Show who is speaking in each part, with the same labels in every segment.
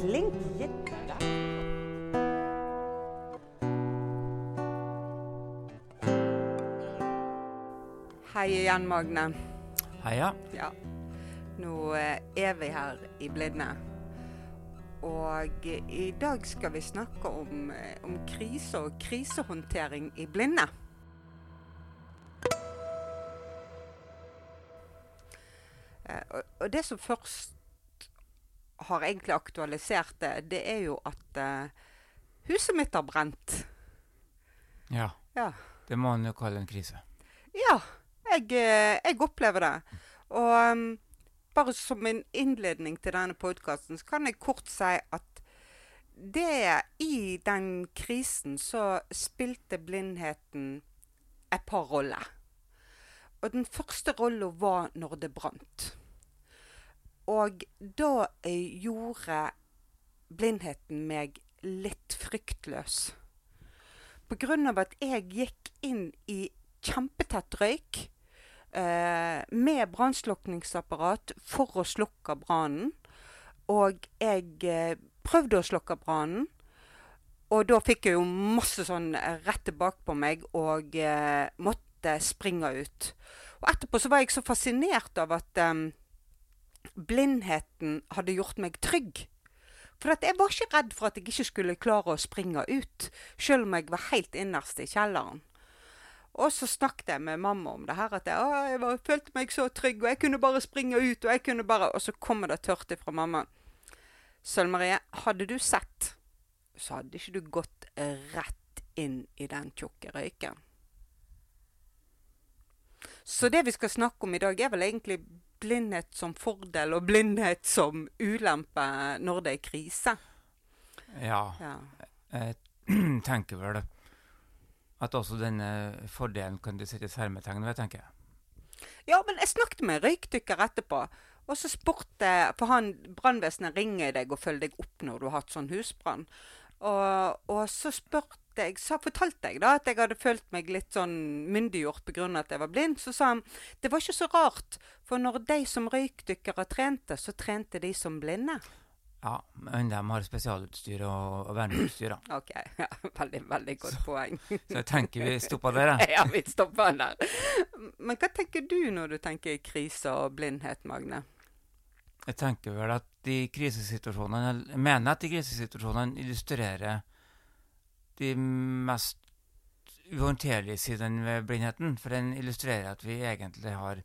Speaker 1: Flink jente. Hei igjen, Magne.
Speaker 2: Heia.
Speaker 1: Ja. Nå eh, er vi her i Blinde. Og i dag skal vi snakke om, eh, om krise og krisehåndtering i blinde. Eh, og det som først har egentlig aktualisert det, det er jo at uh, huset mitt har brent.
Speaker 2: Ja,
Speaker 1: Ja.
Speaker 2: det må man jo kalle en krise.
Speaker 1: Ja, jeg, eh, jeg opplever det. Og um, bare som en innledning til denne podkasten, så kan jeg kort si at det i den krisen så spilte blindheten et par roller. Og den første rolla var når det brant. Og da eh, gjorde blindheten meg litt fryktløs. På grunn av at jeg gikk inn i kjempetett røyk eh, med brannslukningsapparat for å slukke brannen. Og jeg eh, prøvde å slukke brannen. Og da fikk jeg jo masse sånn rett tilbake på meg og eh, måtte springe ut. Og etterpå så var jeg så fascinert av at eh, blindheten hadde gjort meg trygg. For jeg var ikke redd for at jeg ikke skulle klare å springe ut, selv om jeg var helt innerst i kjelleren. Og så snakket jeg med mamma om det her, at jeg, å, jeg var, følte meg så trygg, og jeg kunne bare springe ut, og jeg kunne bare Og så kommer det tørt fra mamma. Sølv Marie, hadde du sett, så hadde ikke du gått rett inn i den tjukke røyken. Så det vi skal snakke om i dag, er vel egentlig blindhet som fordel og blindhet som ulempe når det er krise.
Speaker 2: Ja,
Speaker 1: Ja.
Speaker 2: jeg tenker vel at også denne fordelen kan det settes hermetegn ved, tenker jeg.
Speaker 1: Ja, men jeg snakket med en røykdykker etterpå. Og så spurte For han brannvesenet ringer deg og følger deg opp når du har hatt sånn husbrann. Og, og så spurte jeg, så fortalte jeg da at jeg hadde følt meg litt sånn myndiggjort pga. at jeg var blind. Så sa han det var ikke så rart, for når de som røykdykkere trente, så trente de som blinde.
Speaker 2: Ja, men de har spesialutstyr og, og verneutstyr, da.
Speaker 1: OK. Ja, veldig, veldig godt poeng.
Speaker 2: Så jeg tenker vi stopper der, da.
Speaker 1: ja, vi stopper der. Men hva tenker du når du tenker krise og blindhet, Magne?
Speaker 2: Jeg tenker vel at de krisesituasjonene Jeg mener at de krisesituasjonene illustrerer de mest uhåndterlige sidene ved blindheten. For den illustrerer at vi egentlig har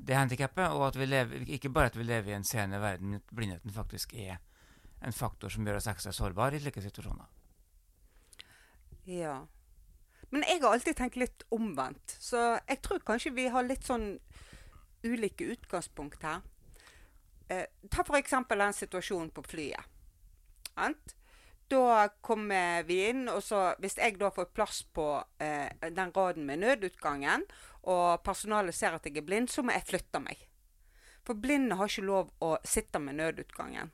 Speaker 2: det handikappet, og at vi lever, ikke bare at vi lever i en seende verden, men at blindheten faktisk er en faktor som gjør oss ekstra sårbare i slike situasjoner.
Speaker 1: Ja. Men jeg har alltid tenkt litt omvendt, så jeg tror kanskje vi har litt sånn ulike utgangspunkt her. Eh, ta f.eks. den situasjonen på flyet. Sant? Da kommer vi inn, og så hvis jeg da får plass på eh, den raden med nødutgangen, og personalet ser at jeg er blind, så må jeg flytte meg. For blinde har ikke lov å sitte med nødutgangen.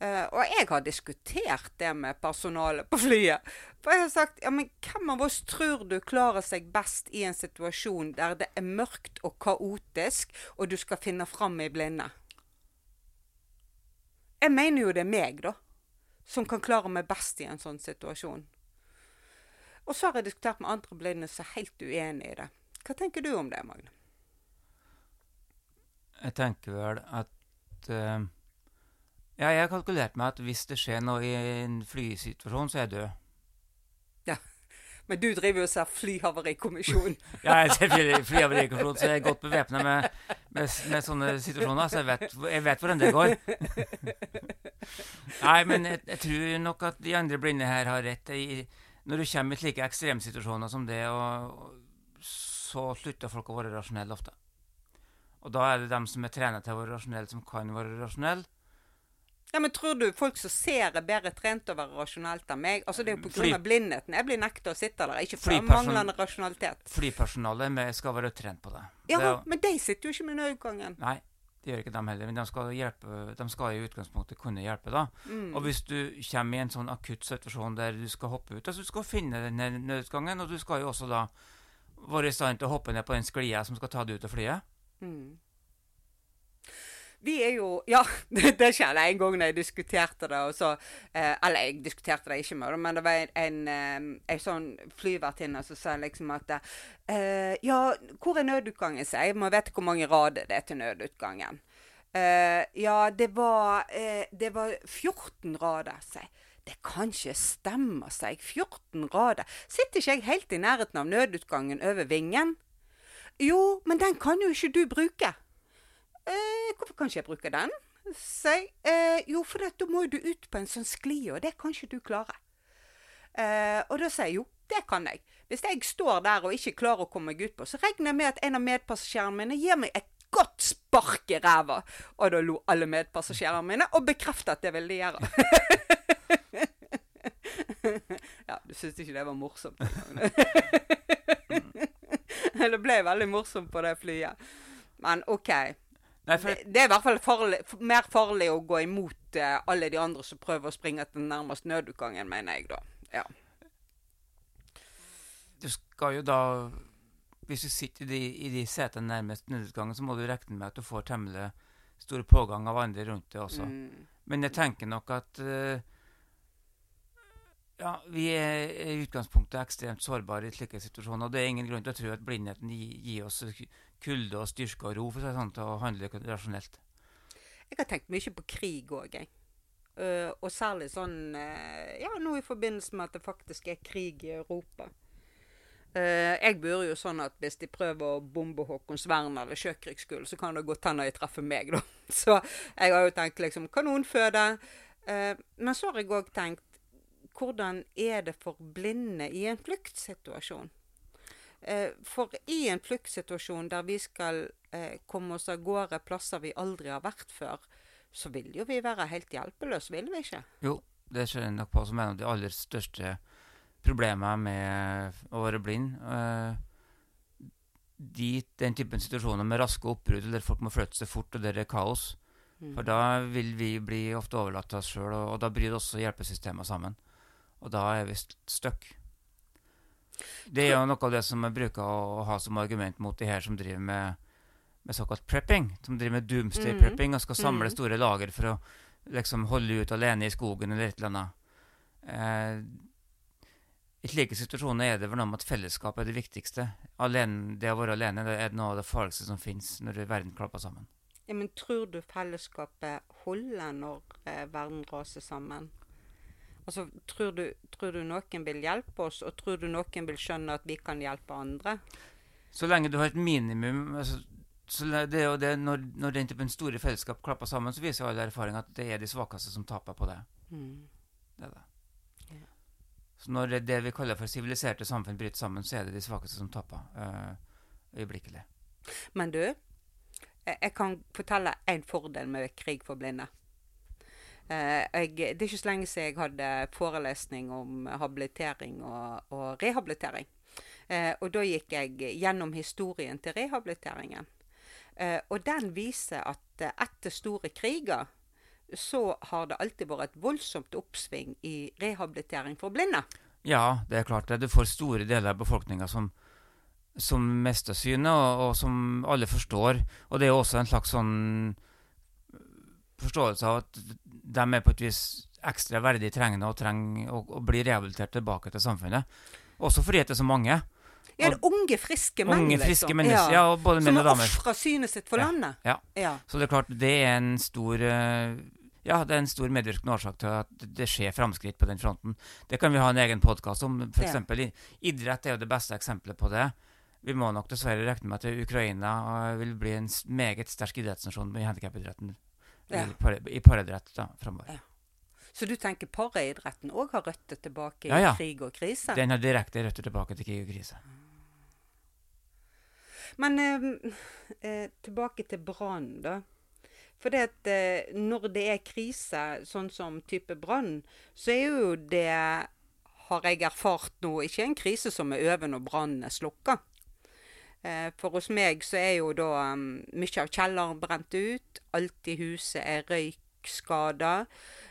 Speaker 1: Eh, og jeg har diskutert det med personalet på flyet. For jeg har sagt ja, men hvem av oss tror du klarer seg best i en situasjon der det er mørkt og kaotisk, og du skal finne fram i blinde? Jeg mener jo det er meg, da, som kan klare meg best i en sånn situasjon. Og så har jeg diskutert med andre blinde som er helt uenig i det. Hva tenker du om det, Magne?
Speaker 2: Jeg tenker vel at uh, Ja, jeg har kalkulert med at hvis det skjer noe i en flysituasjon, så er jeg død.
Speaker 1: Men du driver jo og ser Flyhavarikommisjonen.
Speaker 2: Ja, jeg ser flyhavarikommisjon, så jeg er godt bevæpna med, med, med sånne situasjoner, så jeg vet, jeg vet hvordan det går. Nei, men jeg, jeg tror nok at de andre blinde her har rett. I, når du kommer i slike ekstremsituasjoner som det, og, så slutter folk å være rasjonelle ofte. Og da er det dem som er trent til å være rasjonelle, som kan være rasjonelle.
Speaker 1: Ja, men Tror du folk som ser er bedre trent og være rasjonelt enn meg? Altså Det er jo pga. blindheten. Jeg blir nekta å sitte der. Ikke
Speaker 2: Flyperson-
Speaker 1: manglende rasjonalitet.
Speaker 2: Flypersonalet skal være trent på det.
Speaker 1: Ja,
Speaker 2: det er-
Speaker 1: men de sitter jo ikke med nødutgangen.
Speaker 2: Nei, det gjør ikke dem heller. Men de skal, hjelpe, de skal i utgangspunktet kunne hjelpe, da.
Speaker 1: Mm.
Speaker 2: Og hvis du kommer i en sånn akutt situasjon der du skal hoppe ut, altså du skal finne den nødutgangen, og du skal jo også da være i stand til å hoppe ned på den sklia som skal ta deg ut av flyet.
Speaker 1: Mm. Vi er jo Ja, det, det skjedde en gang da jeg diskuterte det. Og så, eh, eller jeg diskuterte det ikke med men det var en, en, en sånn flyvertinne som sa liksom at eh, Ja, hvor er nødutgangen? sier jeg. Må vite hvor mange rader det er til nødutgangen. Eh, ja, det var, eh, det var 14 rader, sier jeg. Det kan ikke stemme, sier jeg. 14 rader. Sitter ikke jeg helt i nærheten av nødutgangen over vingen? Jo, men den kan jo ikke du bruke. Eh, hvorfor kan ikke jeg bruke den? Sier eh, Jo, for da må du ut på en sånn skli, og det kan ikke du klare. Eh, og da sier jeg jo, det kan jeg. Hvis jeg står der og ikke klarer å komme meg ut på, så regner jeg med at en av medpassasjerene mine gir meg et godt spark i ræva. Og da lo alle medpassasjerene mine og bekreftet at det ville de gjøre. ja, du syntes ikke det var morsomt? det ble veldig morsomt på det flyet. Men OK.
Speaker 2: Nei, for,
Speaker 1: Det, det er i hvert fall farlig, mer farlig å gå imot eh, alle de andre som prøver å springe til den nærmeste nødutgangen, mener jeg da. Ja.
Speaker 2: du skal jo da Hvis du sitter i de, i de setene nærmest nødutgangen, så må du regne med at du får temmelig stor pågang av andre rundt deg også.
Speaker 1: Mm.
Speaker 2: Men jeg tenker nok at eh, ja, vi er i utgangspunktet ekstremt sårbare i slike situasjoner. Og det er ingen grunn til å tro at blindheten gir, gir oss kulde og styrke og ro for det sånn, til å handle rasjonelt.
Speaker 1: Jeg har tenkt mye på krig òg, jeg. Uh, og særlig sånn uh, Ja, nå i forbindelse med at det faktisk er krig i Europa. Uh, jeg burde jo sånn at hvis de prøver å bombe Håkonsvern eller Sjøkrigsskolen, så kan det godt hende de treffer meg, da. Så jeg har jo tenkt liksom kanonføde. Men så har jeg òg tenkt hvordan er det for blinde i en fluktsituasjon? Eh, for i en fluktsituasjon der vi skal eh, komme oss av gårde plasser vi aldri har vært før, så vil jo vi være helt hjelpeløse, vil vi ikke?
Speaker 2: Jo, det ser jeg nok på som en av de aller største problemene med å være blind. Eh, de, den typen situasjoner med raske oppbrudd der folk må flytte seg fort, og der det er kaos.
Speaker 1: Mm.
Speaker 2: For da vil vi bli ofte overlatt til oss sjøl, og, og da bryr også hjelpesystemer sammen. Og da er vi st- stuck. Det er jo noe av det som jeg bruker å, ha som argument mot de her som driver med, med såkalt prepping. Som driver med doomsday
Speaker 1: Mhm.
Speaker 2: prepping og skal samle
Speaker 1: Mhm.
Speaker 2: store lager for å liksom holde ut alene i skogen eller et eller annet. Eh, I slike situasjoner er det vel noe med at fellesskap er det viktigste. Alene, det å være alene det er noe av det farligste som fins når verden klapper sammen.
Speaker 1: Ja, men tror du fellesskapet holder når eh, verden raser sammen? Altså, tror du, tror du noen vil hjelpe oss, og tror du noen vil skjønne at vi kan hjelpe andre?
Speaker 2: Så lenge du har et minimum altså, så det det, når, når den typen store fellesskap klapper sammen, så viser all erfaring at det er de svakeste som taper på det.
Speaker 1: Mm.
Speaker 2: det, det.
Speaker 1: Ja.
Speaker 2: Så når det, det vi kaller for siviliserte samfunn bryter sammen, så er det de svakeste som taper øh, øyeblikkelig.
Speaker 1: Men du, jeg, jeg kan fortelle en fordel med krig for blinde. Eh, jeg, det er ikke så lenge siden jeg hadde forelesning om habilitering og, og rehabilitering. Eh, og da gikk jeg gjennom historien til rehabiliteringen. Eh, og den viser at eh, etter store kriger så har det alltid vært et voldsomt oppsving i rehabilitering for blinde.
Speaker 2: Ja, det er klart det. Du får store deler av befolkninga som, som mister synet, og, og som alle forstår. Og det er også en slags sånn forståelse av at de er på et vis ekstra verdig trengende og trenger å, å bli rehabilitert tilbake til samfunnet. Også fordi det er så mange.
Speaker 1: Ja, det er unge, friske menn,
Speaker 2: Unge, friske
Speaker 1: liksom.
Speaker 2: mennesker. Ja, og både
Speaker 1: Som
Speaker 2: menn og
Speaker 1: har ofra synet sitt for
Speaker 2: Ja,
Speaker 1: landet.
Speaker 2: ja.
Speaker 1: ja.
Speaker 2: Så det er klart, det er en stor eh, Ja, det er en stor medvirkende årsak til at det skjer framskritt på den fronten. Det kan vi ha en egen podkast om. For eksempel, idrett er jo det beste eksempelet på det. Vi må nok dessverre regne med at Ukraina eh, vil bli en meget sterk idrettsnasjon i handikapidretten.
Speaker 1: Ja.
Speaker 2: I par- paridrett da, framover.
Speaker 1: Ja. Så du tenker paraidretten òg har røtter tilbake i
Speaker 2: Ja,
Speaker 1: krig og krise?
Speaker 2: Den har direkte røtter tilbake til krig og krise.
Speaker 1: Men eh, eh, tilbake til brann, da. For det at eh, når det er krise, sånn som type brann, så er jo det, har jeg erfart nå, ikke en krise som er over når brannen er slukka. Eh, for hos meg så er jo da um, mye av kjelleren brent ut. Alt i huset er røykskada.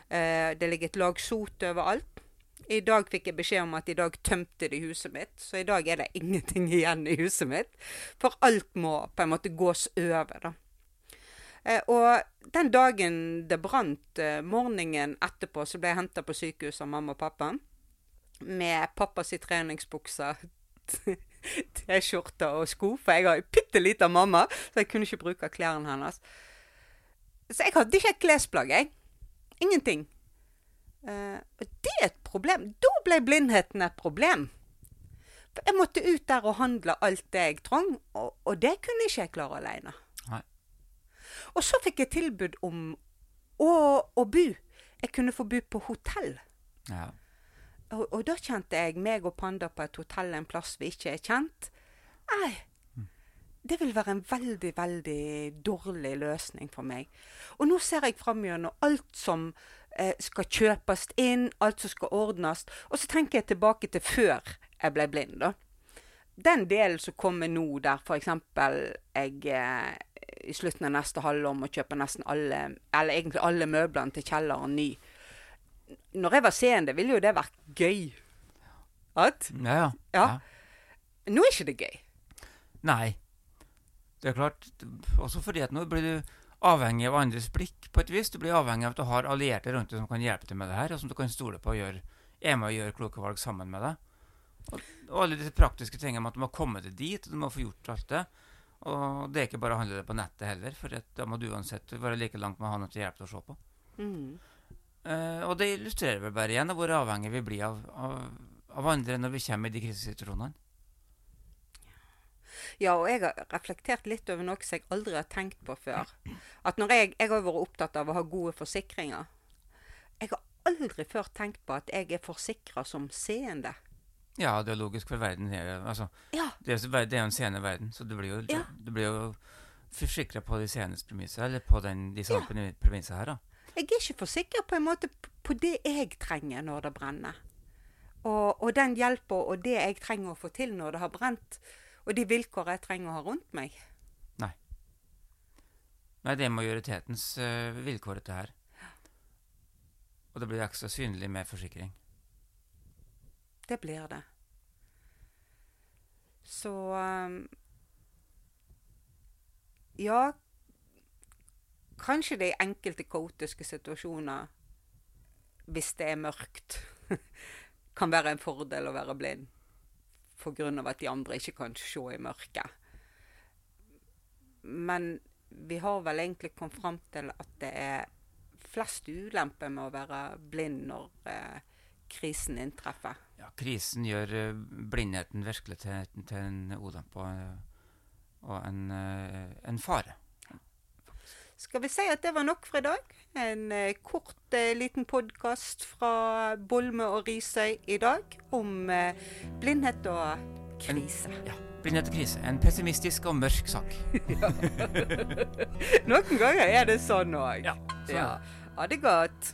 Speaker 1: Uh, det ligger et lag sot overalt. I dag fikk jeg beskjed om at i dag tømte de huset mitt, så i dag er det ingenting igjen i huset mitt. For alt må på en måte gås over, da. Eh, og den dagen det brant, eh, morgenen etterpå, så ble jeg henta på sykehuset av mamma og pappa. Med pappas treningsbukser, T-skjorte og sko, for jeg har jo bitte lita mamma, så jeg kunne ikke bruke klærne hennes. Så jeg hadde ikke et klesplagg, jeg. Ingenting. Uh, det er et problem. Da ble blindheten et problem. For jeg måtte ut der og handle alt det jeg trang, og, og det kunne ikke jeg klare alene.
Speaker 2: Nei.
Speaker 1: Og så fikk jeg tilbud om å, å bo. Jeg kunne få bo på hotell.
Speaker 2: Ja.
Speaker 1: Og, og, da kjente jeg meg og Panda på et hotell en plass vi ikke er kjent. Nei, det vil være en veldig, veldig dårlig løsning for meg. Og nå ser jeg fram gjennom alt som eh, skal kjøpes inn, alt som skal ordnes. Og så tenker jeg tilbake til før jeg ble blind, da. Den delen som kommer nå, der f.eks. jeg eh, i slutten av neste halvår må kjøpe nesten alle, eller egentlig alle møblene til kjelleren ny når jeg var seende, ville jo det vært gøy. At?
Speaker 2: Ja, ja.
Speaker 1: Ja. Nå er ikke det gøy.
Speaker 2: Nei. Det er klart. Også fordi at nå blir du avhengig av andres blikk på et vis. Du blir avhengig av at du har allierte rundt deg som kan hjelpe deg med det her, og som du kan stole på og gjøre, er med å gjøre kloke valg sammen med deg. Og, og alle disse praktiske tingene med at du må komme deg dit, og du må få gjort alt det. Og det er ikke bare å handle det på nettet heller, for da må du uansett være like langt med å ha noe til hjelp til å se på.
Speaker 1: Mm.
Speaker 2: Uh, og det illustrerer vel bare igjen hvor avhengig vi blir av, av, av, andre når vi kommer i de krisesituasjonene.
Speaker 1: Ja, og jeg har reflektert litt over noe som jeg aldri har tenkt på før. At når jeg, jeg har vært opptatt av å ha gode forsikringer. Jeg har aldri før tenkt på at jeg er forsikra som seende.
Speaker 2: Ja, det er logisk, for verden er, altså,
Speaker 1: ja.
Speaker 2: det er, det er en seende verden. Så du blir jo,
Speaker 1: ja.
Speaker 2: du blir jo forsikra på de seendes premisser, eller på den, de samme ja. her, da.
Speaker 1: Jeg er ikke for sikker på en måte på det jeg trenger når det brenner. Og, og den hjelpa og det jeg trenger å få til når det har brent, og de vilkår jeg trenger å ha rundt meg.
Speaker 2: Nei. Nei, det er majoritetens uh, vilkår, dette her. Og det blir ekstra synlig med forsikring.
Speaker 1: Det blir det. Så um, Ja, Kanskje det i enkelte kaotiske situasjoner, hvis det er mørkt, kan være en fordel å være blind. Pga. at de andre ikke kan se i mørket. Men vi har vel egentlig kommet fram til at det er flest ulemper med å være blind når eh, krisen inntreffer.
Speaker 2: Ja, krisen gjør uh, blindheten virkelig til, til en ulempe og, en, uh, en fare.
Speaker 1: Skal vi si at det var nok for i dag? En eh, kort, eh, liten podkast fra Bolme og Risøy i dag om eh, blindhet og krise.
Speaker 2: En, ja, blindhet og krise. En pessimistisk og mørk sak.
Speaker 1: Noen ganger er det sånn òg.
Speaker 2: Ja,
Speaker 1: sånn. ja. Ha det godt.